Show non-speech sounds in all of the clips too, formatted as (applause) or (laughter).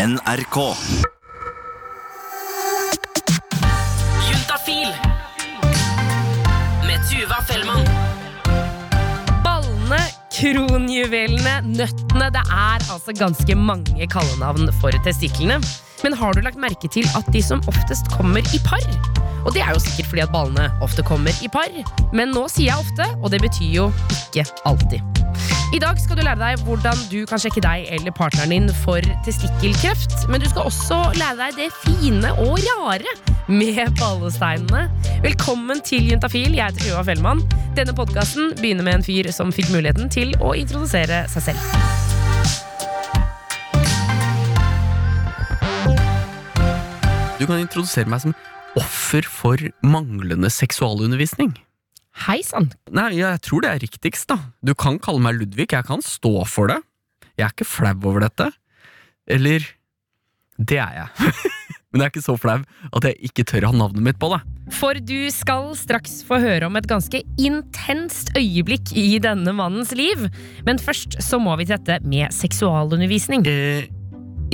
NRK. Juntafil med Tuva Fellmann. Ballene, kronjuvelene, nøttene Det er altså ganske mange kallenavn for testiklene. Men har du lagt merke til at de som oftest kommer i par? Og det er jo sikkert fordi at ballene ofte kommer i par, men nå sier jeg ofte, og det betyr jo ikke alltid. I dag skal du lære deg hvordan du kan sjekke deg eller partneren din for testikkelkreft, men du skal også lære deg det fine og rare med ballesteinene. Velkommen til Juntafil, jeg heter Tuva Fellmann. Denne podkasten begynner med en fyr som fikk muligheten til å introdusere seg selv. Du kan introdusere meg som offer for manglende seksualundervisning. Hei sann. Nei, jeg tror det er riktigst, da. Du kan kalle meg Ludvig, jeg kan stå for det. Jeg er ikke flau over dette. Eller Det er jeg. (laughs) Men jeg er ikke så flau at jeg ikke tør å ha navnet mitt på det. For du skal straks få høre om et ganske intenst øyeblikk i denne mannens liv. Men først så må vi til dette med seksualundervisning. Eh,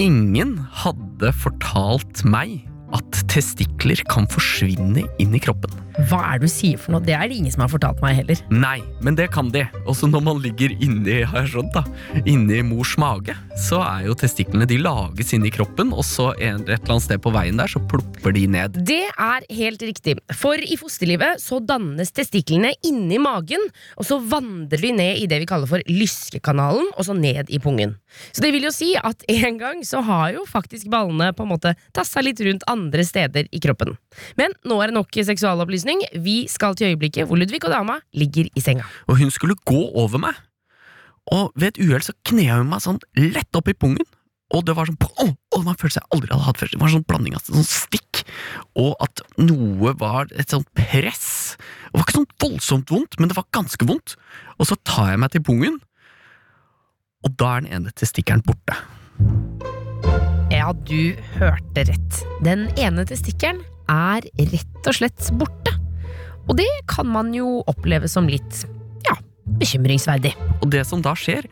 ingen hadde fortalt meg at testikler kan forsvinne inn i kroppen. Hva er det du sier for noe? Det er det ingen som har fortalt meg heller. Nei, men det kan de. Også når man ligger inni, har jeg skjønt da, inni mors mage, så er jo testiklene de lages inni kroppen, og så en, et eller annet sted på veien der så plopper de ned. Det er helt riktig. For i fosterlivet så dannes testiklene inni magen, og så vandrer de ned i det vi kaller for lyskekanalen, og så ned i pungen. Så det vil jo si at en gang så har jo faktisk ballene på en måte tassa litt rundt andre steder i kroppen. Men nå er det nok seksualopplysning. Vi skal til øyeblikket hvor Ludvig og dama ligger i senga. Og hun skulle gå over meg, og ved et uhell så knea hun meg sånn lett opp i pungen. Og det var sånn Å, å, det var en følelse jeg aldri hadde hatt før. Det var sånn blanding av sånn stikk og at noe var et sånt press. Det var ikke sånn voldsomt vondt, men det var ganske vondt. Og så tar jeg meg til pungen, og da er den ene testikkelen borte. Ja, du hørte rett. Den ene testikkelen er rett og slett borte. Og det kan man jo oppleve som litt, ja, bekymringsverdig. Og det som da skjer,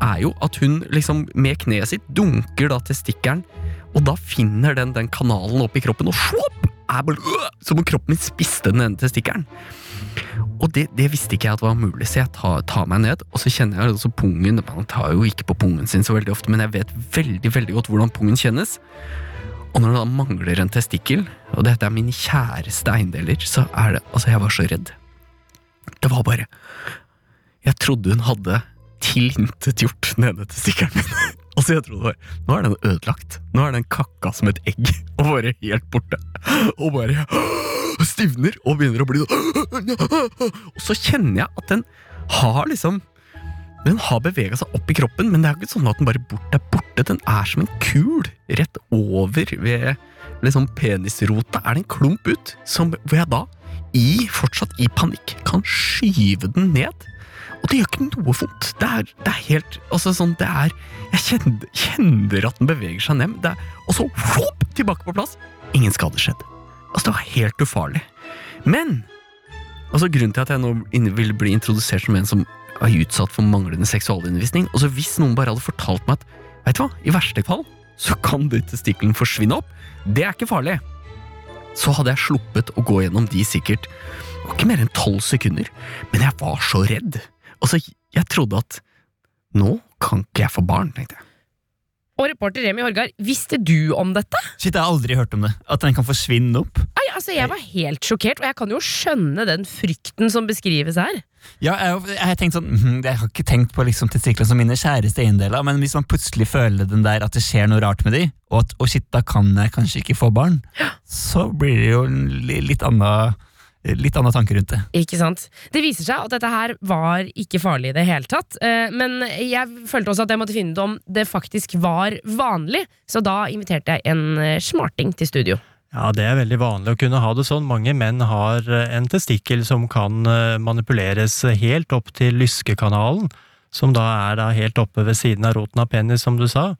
er jo at hun liksom med kneet sitt dunker da testikkelen, og da finner den den kanalen opp i kroppen, og svopp! Øh, som om kroppen min spiste den ene testikkelen. Og det, det visste ikke jeg at var mulig, så jeg tar, tar meg ned, og så kjenner jeg også pungen Man tar jo ikke på pungen sin så veldig ofte, men jeg vet veldig veldig godt hvordan pungen kjennes. Og når det da mangler en testikkel, og dette er mine kjæreste eiendeler, så er det Altså, jeg var så redd. Det var bare Jeg trodde hun hadde tilintetgjort den ene testikkelen min. Altså, jeg trodde bare Nå er den ødelagt. Nå er den kakka som et egg, (laughs) og bare helt borte. Og bare (gasps) stivner og begynner å bli Og så kjenner jeg at den har liksom den har bevega seg opp i kroppen, men det er ikke sånn at den bare bort er borte. Den er som en kul rett over ved liksom penisrota. Er det en klump ut, som, hvor jeg da, i, fortsatt i panikk, kan skyve den ned. Og det gjør ikke noe vondt. Det er, det er helt altså sånn, det er Jeg kjenner, kjenner at den beveger seg ned, er, og så whoop, tilbake på plass. Ingen skade skjedd. Altså, det var helt ufarlig. Men altså, grunnen til at jeg nå vil bli introdusert som en som er utsatt for manglende seksualundervisning altså Hvis noen bare hadde fortalt meg at Vet du hva, i verste fall så kan de testiklene forsvinne opp. Det er ikke farlig. Så hadde jeg sluppet å gå gjennom de sikkert Det var ikke mer enn tolv sekunder, men jeg var så redd. Altså, jeg trodde at nå kan ikke jeg få barn, tenkte jeg. Og reporter Remi Horgard, visste du om dette? Shit, jeg har aldri hørt om det. At den kan forsvinne opp. Nei, altså Jeg var helt sjokkert, og jeg kan jo skjønne den frykten som beskrives her. Ja, jeg, jeg, tenkt sånn, mhm, jeg har ikke tenkt på liksom testiklene som mine kjæreste eiendeler, men hvis man plutselig føler den der at det skjer noe rart med de, og at oh shit, da kan jeg kanskje ikke få barn, så blir det jo en litt annen Litt annen tanker rundt det. Ikke sant? Det viser seg at dette her var ikke farlig i det hele tatt. eh, Men jeg følte også at jeg måtte finne ut om det faktisk var vanlig, så da inviterte jeg en eh, smarting til studio. Ja, det er veldig vanlig å kunne ha det sånn. Mange menn har eh, en testikkel som kan eh, manipuleres helt opp til lyskekanalen, som da er da helt oppe ved siden av roten av penis, som du sa,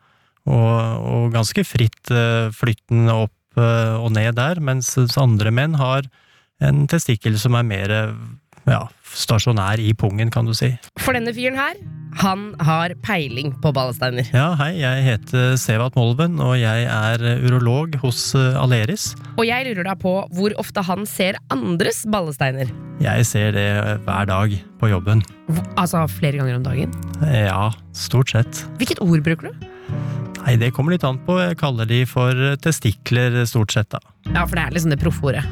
og, og ganske fritt eh, flyttende opp eh, og ned der, mens andre menn har en testikkel som er mer eh, ja, stasjonær i pungen, kan du si. For denne fyren her Han har peiling på ballesteiner. Ja, hei, jeg heter Sevat Molven, og jeg er urolog hos eh, Aleris. Og jeg lurer da på hvor ofte han ser andres ballesteiner. Jeg ser det hver dag på jobben. Altså flere ganger om dagen. Ja, stort sett. Hvilket ord bruker du? Nei, det kommer litt an på. Jeg kaller de for testikler, stort sett, da. Ja, for det er liksom det proffordet.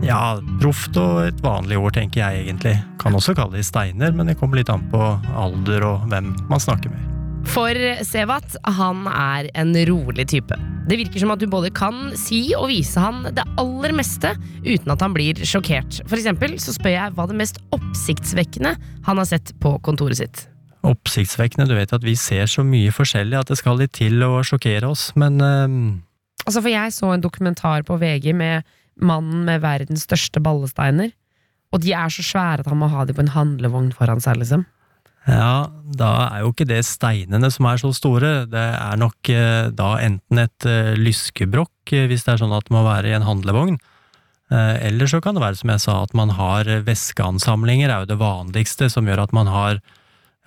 Ja, proft og et vanlig ord, tenker jeg egentlig. Kan også kalle de steiner, men det kommer litt an på alder og hvem man snakker med. For Sevat, han er en rolig type. Det virker som at du både kan si og vise han det aller meste uten at han blir sjokkert. For eksempel så spør jeg hva det mest oppsiktsvekkende han har sett på kontoret sitt. Oppsiktsvekkende, du vet at vi ser så mye forskjellig at det skal litt til å sjokkere oss, men ehm, Altså, for jeg så en dokumentar på VG med mannen med verdens største ballesteiner. Og de er så svære at han må ha dem på en handlevogn foran seg, liksom. Ja, da er jo ikke det steinene som er så store, det er nok eh, da enten et eh, lyskebrokk, eh, hvis det er sånn at det må være i en handlevogn, eh, eller så kan det være som jeg sa, at man har væskeansamlinger, er jo det vanligste, som gjør at man har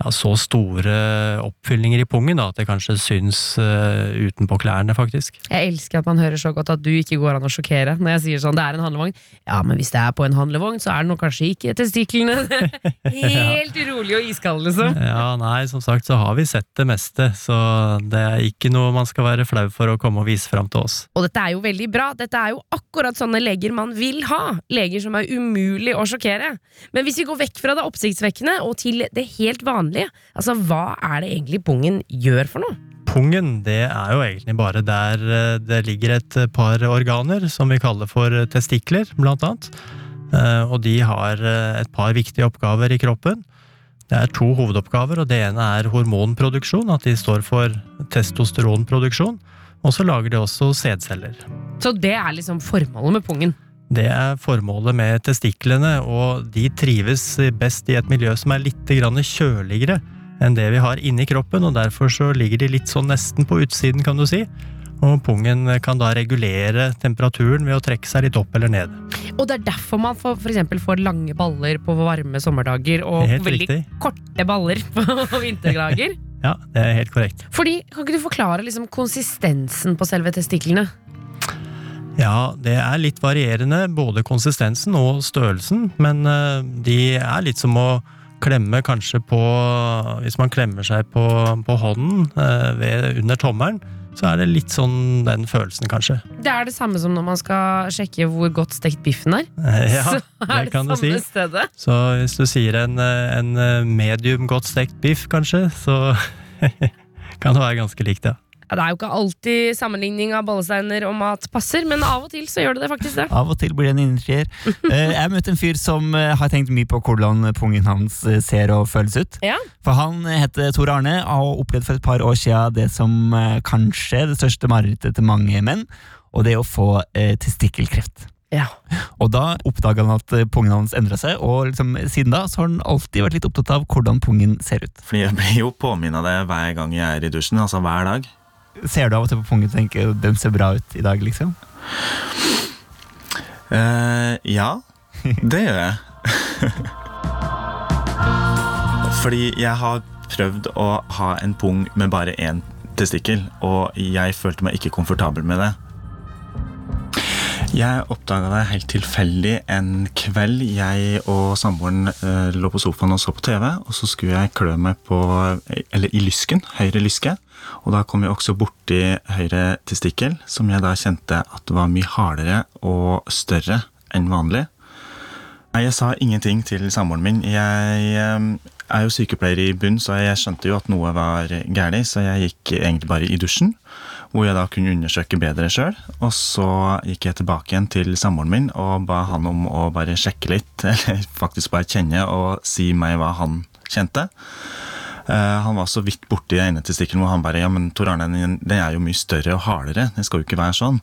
ja, så store oppfyllinger i pungen da, at det kanskje syns uh, utenpå klærne, faktisk. Jeg elsker at man hører så godt at du ikke går an å sjokkere når jeg sier sånn, det er en handlevogn. Ja, men hvis det er på en handlevogn, så er det nok kanskje ikke testiklene. (laughs) (laughs) Helt rolig og iskald, liksom. (laughs) Ja, nei, som sagt så har vi sett det meste, så det er ikke noe man skal være flau for å komme og vise fram til oss. Og dette er jo veldig bra. Dette er jo akkurat sånne leger man vil ha. Leger som er umulig å sjokkere. Men hvis vi går vekk fra det oppsiktsvekkende og til det helt vanlige, altså hva er det egentlig pungen gjør for noe? Pungen, det er jo egentlig bare der eh, det ligger et par organer som vi kaller for testikler, blant annet. Eh, Og de har eh, et par viktige oppgaver i kroppen. Det er to hovedoppgaver, og det ene er hormonproduksjon, at de står for testosteronproduksjon. Og så lager de også sædceller. Så det er liksom formålet med pungen. Det er formålet med testiklene, og de trives best i et miljø som er litt grann kjøligere enn det vi har inni kroppen, og derfor så ligger de litt sånn nesten på utsiden, kan du si. Og pungen kan da regulere temperaturen ved å trekke seg litt opp eller ned. Og det er derfor man får, for eksempel får lange baller på varme sommerdager og veldig riktig. korte baller på vinterdager. (laughs) Ja, det er helt korrekt. Fordi, Kan ikke du forklare liksom konsistensen på selve testiklene? Ja, det er litt varierende, både konsistensen og størrelsen, men eh, de er litt som å klemme kanskje på Hvis man klemmer seg på, på hånden eh, ved, under tommelen, så er det litt sånn den følelsen, kanskje. Det er det samme som når man skal sjekke hvor godt stekt biffen er. (laughs) Ja, så er det kan samme si. stedet. Så hvis du sier en, eh, en medium godt stekt biff, kanskje, så (laughs) kan det være ganske likt, ja. Ja, det er jo ikke alltid sammenligning av ballesteiner og mat passer, men av og til så gjør det det faktisk det. Av og til blir det en innertier. (laughs) Eh, Jeg møtte en fyr som eh, har tenkt mye på hvordan pungen hans eh, ser og føles ut. Ja. For han heter Tor Arne og har opplevd for et par år siden det som kanskje er det største marerittet til mange menn, og det er å få eh, testikkelkreft. Ja. Og da oppdaga han at pungen hans endra seg, og liksom, siden da så har han alltid vært litt opptatt av hvordan pungen ser ut. Fordi jeg blir jo påminnet av det hver gang jeg er i dusjen, altså hver dag. Ser du av og til på pungen og tenker den ser bra ut i dag, liksom? Uh, ja, det gjør jeg. (laughs) Fordi jeg har prøvd å ha en pung med bare én testikkel, og jeg følte meg ikke komfortabel med det. Jeg oppdaga det helt tilfeldig en kveld jeg og samboeren eh, lå på sofaen og så på TV, og så skulle jeg klø meg på Eller i lysken, høyre lyske. Og da kom jeg også borti høyre testikkel, som jeg da kjente at var mye hardere og større enn vanlig. Nei, Jeg sa ingenting til samboeren min. Jeg eh, er jo sykepleier i bunn, så jeg skjønte jo at noe var galt, så jeg gikk egentlig bare i dusjen. Hvor jeg da kunne undersøke bedre sjøl. Og så gikk jeg tilbake igjen til samboeren min og ba han om å bare sjekke litt, (laughs) eller faktisk bare kjenne og si meg hva han kjente. Eh, han var så vidt borti ene testikkelen hvor han bare Ja, men Tor Arne, den, er jo mye større og hardere. Det skal jo ikke være sånn.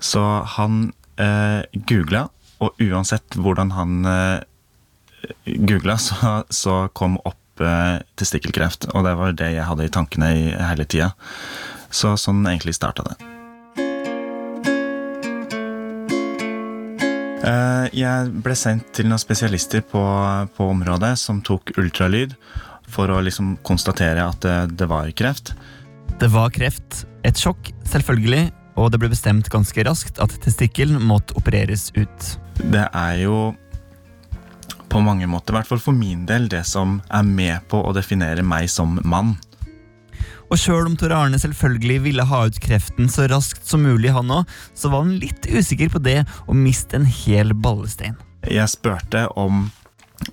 Så han eh, googla, og uansett hvordan han eh, googla, så, så kom opp testikkelkreft. Og det var det jeg hadde i tankene hele tida. Så sånn egentlig starta det. Eh, Jeg ble sendt til noen spesialister på, på området som tok ultralyd for å liksom konstatere at det, det var kreft. Det var kreft. Et sjokk, selvfølgelig, og det ble bestemt ganske raskt at testikkelen måtte opereres ut. Det er jo på mange måter, i hvert fall for min del, det som er med på å definere meg som mann. Og sjøl om Tor Arne selvfølgelig ville ha ut kreften så raskt som mulig, han òg, så var han litt usikker på det å miste en hel ballestein. Jeg spurte om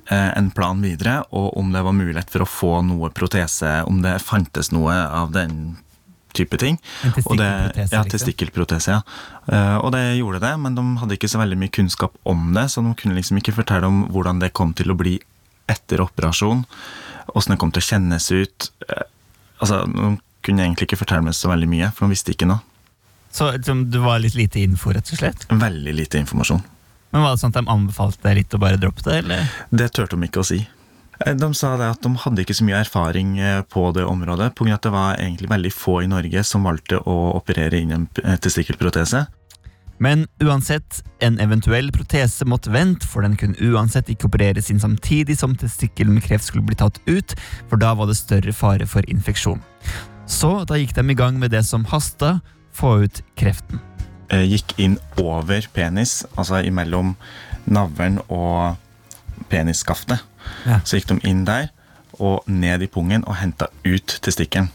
eh, en plan videre, og om det var mulighet for å få noe protese, om det fantes noe av den type ting. En testikkelprotese, ja, testikkelprotese, ja. Eh, og det gjorde det, men de hadde ikke så veldig mye kunnskap om det, så de kunne liksom ikke fortelle om hvordan det kom til å bli etter operasjon, åssen det kom til å kjennes ut. Altså, De kunne egentlig ikke fortelle meg så veldig mye, for de visste ikke noe. Så du det var litt lite info, rett og slett? Veldig lite informasjon. Men var det sånn at de anbefalte deg litt å bare droppe det, eller? Det turte de ikke å si. Eh, De sa det at de hadde ikke så mye erfaring eh, på det området, pga. at det var egentlig veldig få i Norge som valgte å operere inn en eh, testikkelprotese. Men uansett, en eventuell protese måtte vente, for den kunne uansett ikke opereres inn samtidig som testikkelen med kreft skulle bli tatt ut, for da var det større fare for infeksjon. Så da gikk de i gang med det som hasta, få ut kreften. Eh, Gikk inn over penis, altså imellom navlen og penisskaftet. Ja. Så gikk de inn der og ned i pungen og henta ut testikkelen.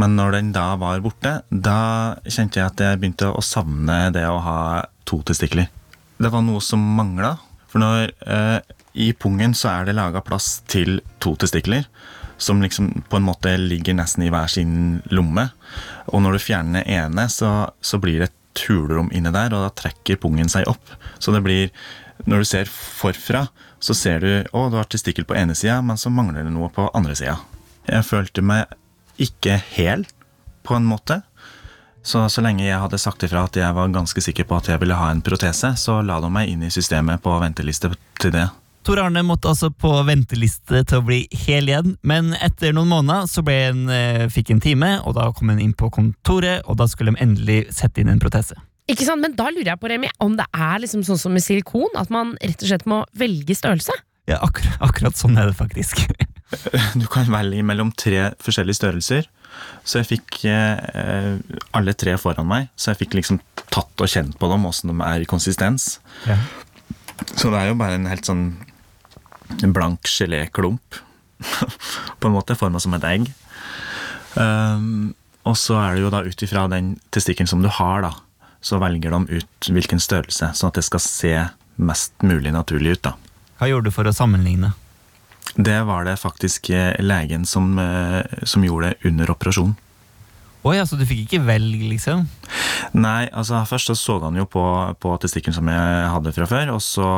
Men når den da var borte, da kjente jeg at jeg begynte å savne det å ha to testikler. Det var noe som mangla. For når eh, i pungen så er det laga plass til to testikler, som liksom på en måte ligger nesten i hver sin lomme. Og når du fjerner ene, så, så blir det et hulrom inni der, og da trekker pungen seg opp. Så det blir Når du ser forfra, så ser du å, du har testikkel på ene sida, men så mangler det noe på andre sida. Jeg følte meg ikke hel, på en måte. Så, så lenge jeg hadde sagt ifra at jeg var ganske sikker på at jeg ville ha en protese, så la de meg inn i systemet på venteliste til det. Tor Arne måtte altså på venteliste til å bli hel igjen, men etter noen måneder så ble en, eh, fikk en time, og da kom han inn på kontoret, og da skulle de endelig sette inn en protese. Ikke sant? Men da lurer jeg på Remi, om det er liksom sånn som med silikon, at man rett og slett må velge størrelse. Ja, akkurat, akkurat sånn er det faktisk. (laughs) Du kan velge mellom tre forskjellige størrelser. Så jeg fikk eh, alle tre foran meg, så jeg fikk liksom tatt og kjent på dem, åssen de er i konsistens. Ja. Så det er jo bare en helt sånn en blank geléklump. (laughs) på en måte forma som et egg. Um, og så er det jo da ut ifra den testikkelen som du har, da, så velger de ut hvilken størrelse, sånn at det skal se mest mulig naturlig ut. da. Hva gjorde du for å sammenligne? Det var det faktisk eh, legen som, eh, som gjorde det under operasjon. Oi, altså du fikk ikke velg, liksom? Nei, altså først så så han jo på, på testikkelen som jeg hadde fra før, og så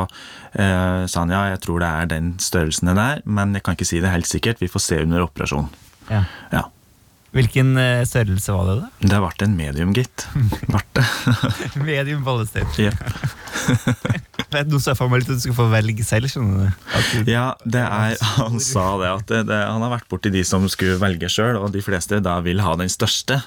eh, sa han ja, jeg tror det er den størrelsen det der, men jeg kan ikke si det helt sikkert, vi får se under operasjon. Ja. Ja, Hvilken eh, størrelse var det, da? det ble en medium, gitt. (laughs) Ble det. Medium ballestein. (laughs) Ja. Nå ser jeg for meg litt at du skulle få velge selv, skjønner du. Ja, det er, han sa det at det, det, han har vært borti de som skulle velge sjøl, og de fleste da vil ha den største.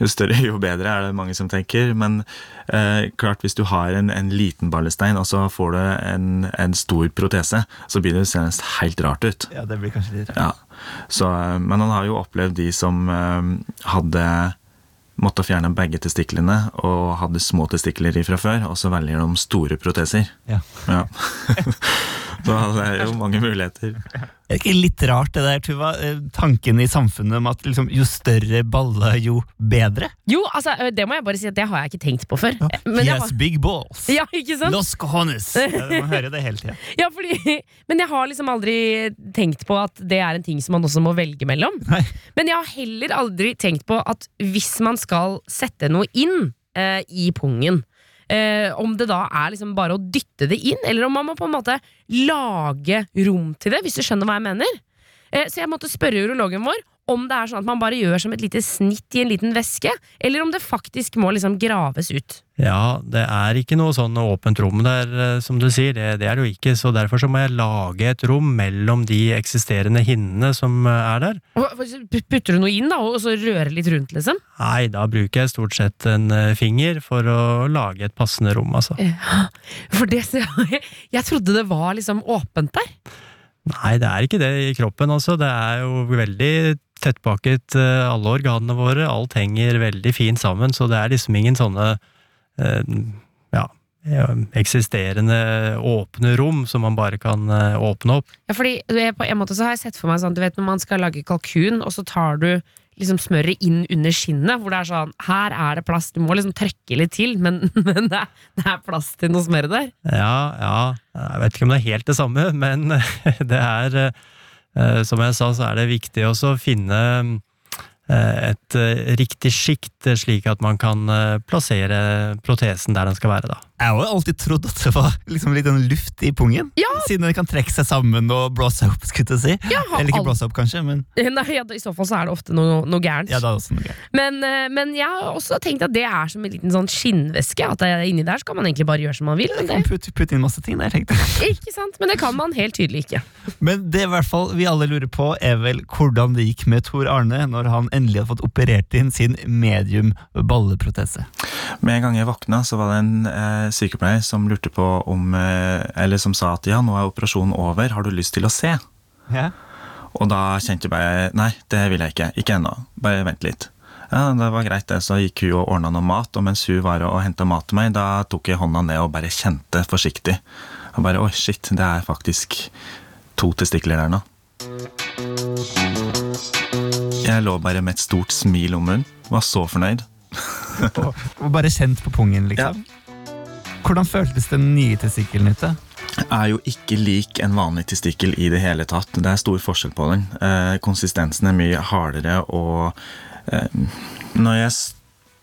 Jo større, jo bedre, er det mange som tenker. Men eh, klart, hvis du har en, en liten ballestein, og så får du en, en stor protese, så blir det senest helt rart ut. Ja, det blir kanskje litt rart. Ja. Så, eh, men han har jo opplevd de som eh, hadde måtte fjerne begge testiklene og hadde små testikler fra før, og så velger de store proteser. Ja. Ja. (laughs) (laughs) så det er jo mange muligheter. Er det ikke litt rart det der, Tuva? Eh, Tanken i samfunnet om at liksom, jo større balle, jo bedre? Jo, altså, det må jeg bare si at det har jeg ikke tenkt på før. Ja. Men jeg yes, har, big balls! (laughs) ja, ikke sant? Los cojones! (laughs) Ja, Man hører det hele tida. Ja, fordi, men jeg har liksom aldri tenkt på at det er en ting som man også må velge mellom. Nei. Men jeg har heller aldri tenkt på at hvis man skal sette noe inn eh, i pungen, eh, om det da er liksom bare å dytte det inn, eller om man må på en måte lage rom til det, hvis du skjønner hva jeg mener. Eh, så jeg måtte spørre urologen vår om det er sånn at man bare gjør som et lite snitt i en liten væske, eller om det faktisk må liksom graves ut. Ja, det er ikke noe sånn åpent rom der, eh, som du sier. Det, det er det jo ikke. Så derfor så må jeg lage et rom mellom de eksisterende hinnene som eh, er der. Og- Putter du noe inn da, og så rører litt rundt, liksom? Nei, da bruker jeg stort sett en eh, finger for å lage et passende rom, altså. For det, jeg trodde det var liksom åpent der. Nei, det er ikke det i kroppen, altså. Det er jo veldig tettpakket, eh, alle organene våre. Alt henger veldig fint sammen, så det er liksom ingen sånne eh, ja, eksisterende åpne rom som man bare kan eh, åpne opp. Ja, fordi På en måte så har jeg sett for meg sånn, du vet når man skal lage kalkun, og så tar du liksom smøret inn under skinnet, hvor det er sånn Her er det plass, du må liksom trekke litt til, men, (laughs) men det, er, det er plass til noe smør der. Ja, ja, jeg vet ikke om det er helt det samme, men (laughs) det er Som jeg sa, så er det viktig også å finne eh, et eh, riktig sjikt, eh, slik at man kan eh, plassere protesen der den skal være, da. Jeg har alltid trodd at det var liksom litt sånn luft i pungen. Ja. Siden den kan trekke seg sammen og blåse opp. skulle jeg si. Ja, Eller ikke blåse opp, kanskje, men (laughs) Nei, ja, I så fall så er det ofte noe, noe gærent. ja, det er også noe gærent. Men, eh, men jeg har også tenkt at det er som en liten sånn skinnvæske. At det er inni der så kan man egentlig bare gjøre som man vil. Men det, Putte putt inn masse ting der, tenkte jeg. (laughs) ikke sant? Men det kan man helt tydelig ikke. Men det i hvert fall vi alle lurer på, er vel hvordan det gikk med Tor Arne når han endelig hadde fått operert inn sin medium balleprotese. Med en gang jeg våkna, så var det en eh, sykepleier som lurte på om eh, Eller som sa at ja, nå er operasjonen over, har du lyst til å se? Ja. Og da kjente jeg bare nei, det vil jeg ikke. Ikke ennå. Bare vent litt. Ja, det var greit, det. Så gikk hun og ordna noe mat, og mens hun var og henta mat til meg, da tok jeg hånda ned og bare kjente forsiktig. Og bare oi, shit, det er faktisk to testikler der nå. Jeg lå bare med et stort smil om munnen. Var så fornøyd. (laughs) Og bare kjent på pungen, liksom. Hvordan føltes den nye testikkelen ute? er jo ikke lik en vanlig testikkel i det hele tatt. Det er stor forskjell på den. Eh, konsistensen er mye hardere, og eh, når jeg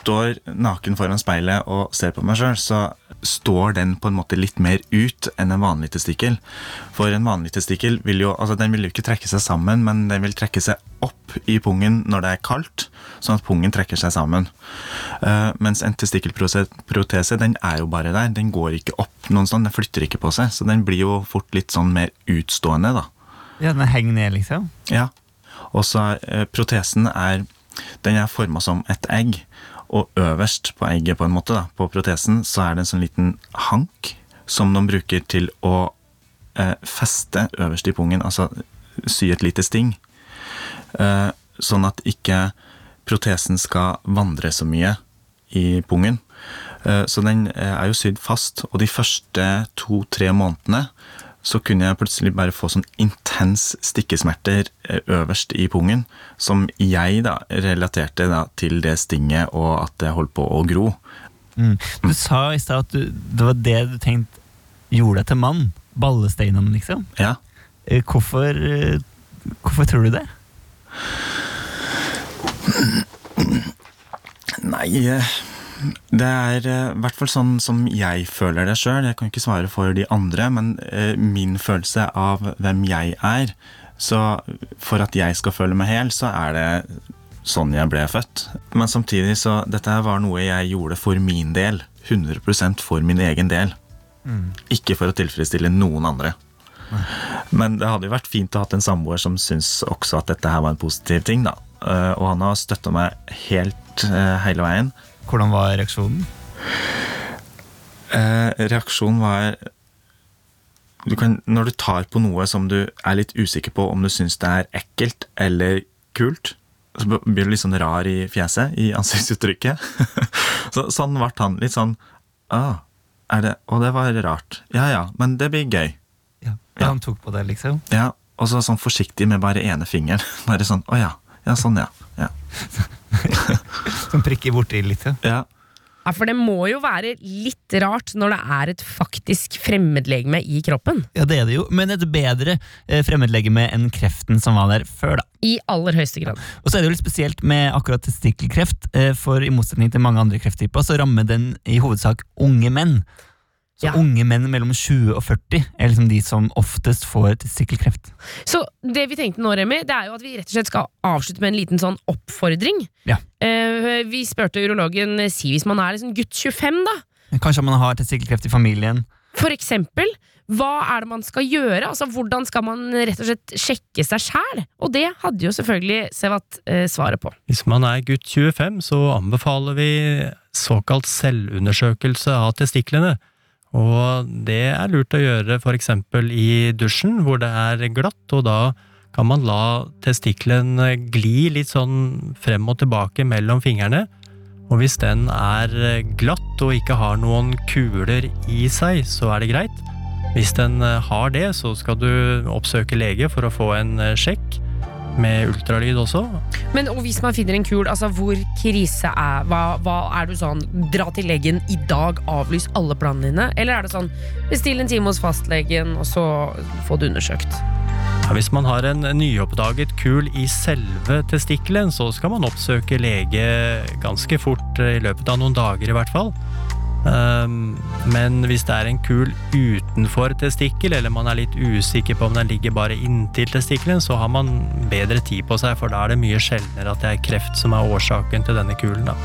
står naken foran speilet og ser på meg sjøl, så står den på en måte litt mer ut enn en vanlig testikkel. For en vanlig testikkel vil jo, altså den vil jo ikke trekke seg sammen, men den vil trekke seg opp i pungen når det er kaldt, sånn at pungen trekker seg sammen. Uh, mens en testikkelprotese, den er jo bare der. Den går ikke opp noen sånn, den flytter ikke på seg, så den blir jo fort litt sånn mer utstående, da. Ja, Den henger ned, liksom? Ja. Og så uh, protesen er Den er forma som et egg. Og øverst på egget, på en måte, da, på protesen, så er det en sånn liten hank som de bruker til å eh, feste øverst i pungen, altså sy et lite sting. Eh, sånn at ikke protesen skal vandre så mye i pungen. Eh, så den eh, er jo sydd fast, og de første to-tre månedene så kunne jeg plutselig bare få sånn intens stikkesmerter eh, øverst i pungen, som jeg da relaterte da til det stinget og at det holdt på å gro. Mm. Du sa i stad at du, det var det du tenkte gjorde deg til mann. Ballesteinene, liksom. Ja. Eh, Hvorfor, eh, hvorfor tror du det? Nei, det er i i hvert fall sånn som jeg føler det sjøl. Jeg kan ikke svare for de andre, men uh, min følelse av hvem jeg er Så for at jeg skal føle meg hel, så er det sånn jeg ble født. Men samtidig så Dette var noe jeg gjorde for min del. 100% for min egen del. Ikke for å tilfredsstille noen andre. Men det hadde jo vært fint å ha en samboer som syns også at dette her var en positiv ting. da. Eh, Og han har støtta meg helt eh, hele veien. Hvordan var reaksjonen? Eh, reaksjonen var du kan, Når du tar på noe som du er litt usikker på om du syns det er ekkelt eller kult, så blir du litt sånn rar i fjeset, i ansiktsuttrykket. (laughs) så, sånn ble han. Litt sånn ah, er det, Og det var rart. Ja ja, men det blir gøy. Ja. Ja. Han tok på det, liksom? Ja, Og så sånn forsiktig med bare ene fingeren. (laughs) Bare sånn Å ja. Ja, sånn, ja. (laughs) Som prikker borti litt? Ja. ja. Ja, For det må jo være litt rart når det er et faktisk fremmedlegeme i kroppen. ja, det er det jo. Men et bedre eh, fremmedlegeme enn kreften som var der før, da. I aller høyeste grad. Og så er det jo litt spesielt med akkurat testikkelkreft, eh, for i motsetning til mange andre krefttyper, så rammer den i hovedsak unge menn. Så Ja. unge menn mellom 20 og 40 er liksom de som oftest får testikkelkreft. Så det vi tenkte nå, Remi, det er jo at vi rett og slett skal avslutte med en liten sånn oppfordring. Ja. Eh, vi spurte urologen si hvis man er liksom gutt 25, da. Kanskje man har testikkelkreft i familien. For eksempel, hva er det man skal gjøre? Altså, Hvordan skal man rett og slett sjekke seg sjæl? Og det hadde jo selvfølgelig Sevat eh, svaret på. Hvis man er gutt 25, så anbefaler vi såkalt selvundersøkelse av testiklene. Og det er lurt å gjøre for eksempel i dusjen, hvor det er glatt, og da kan man la testikkelen gli litt sånn frem og tilbake mellom fingrene. Og hvis den er glatt og ikke har noen kuler i seg, så er det greit. Hvis den har det, så skal du oppsøke lege for å få en sjekk, med ultralyd også. Men og hvis man finner en kul, altså hvor krise er hva, hva er du sånn Dra til legen i dag, avlys alle planene dine? Eller er det sånn bestill en time hos fastlegen, og så få det undersøkt? Ja, hvis man har en nyoppdaget kul i selve testikkelen, så skal man oppsøke lege ganske fort, i løpet av noen dager i hvert fall. Um, men hvis det er en kul utenfor testikkel, eller man er litt usikker på om den ligger bare inntil testikkelen, så har man bedre tid på seg, for da er det mye sjeldnere at det er kreft som er årsaken til denne kulen. da.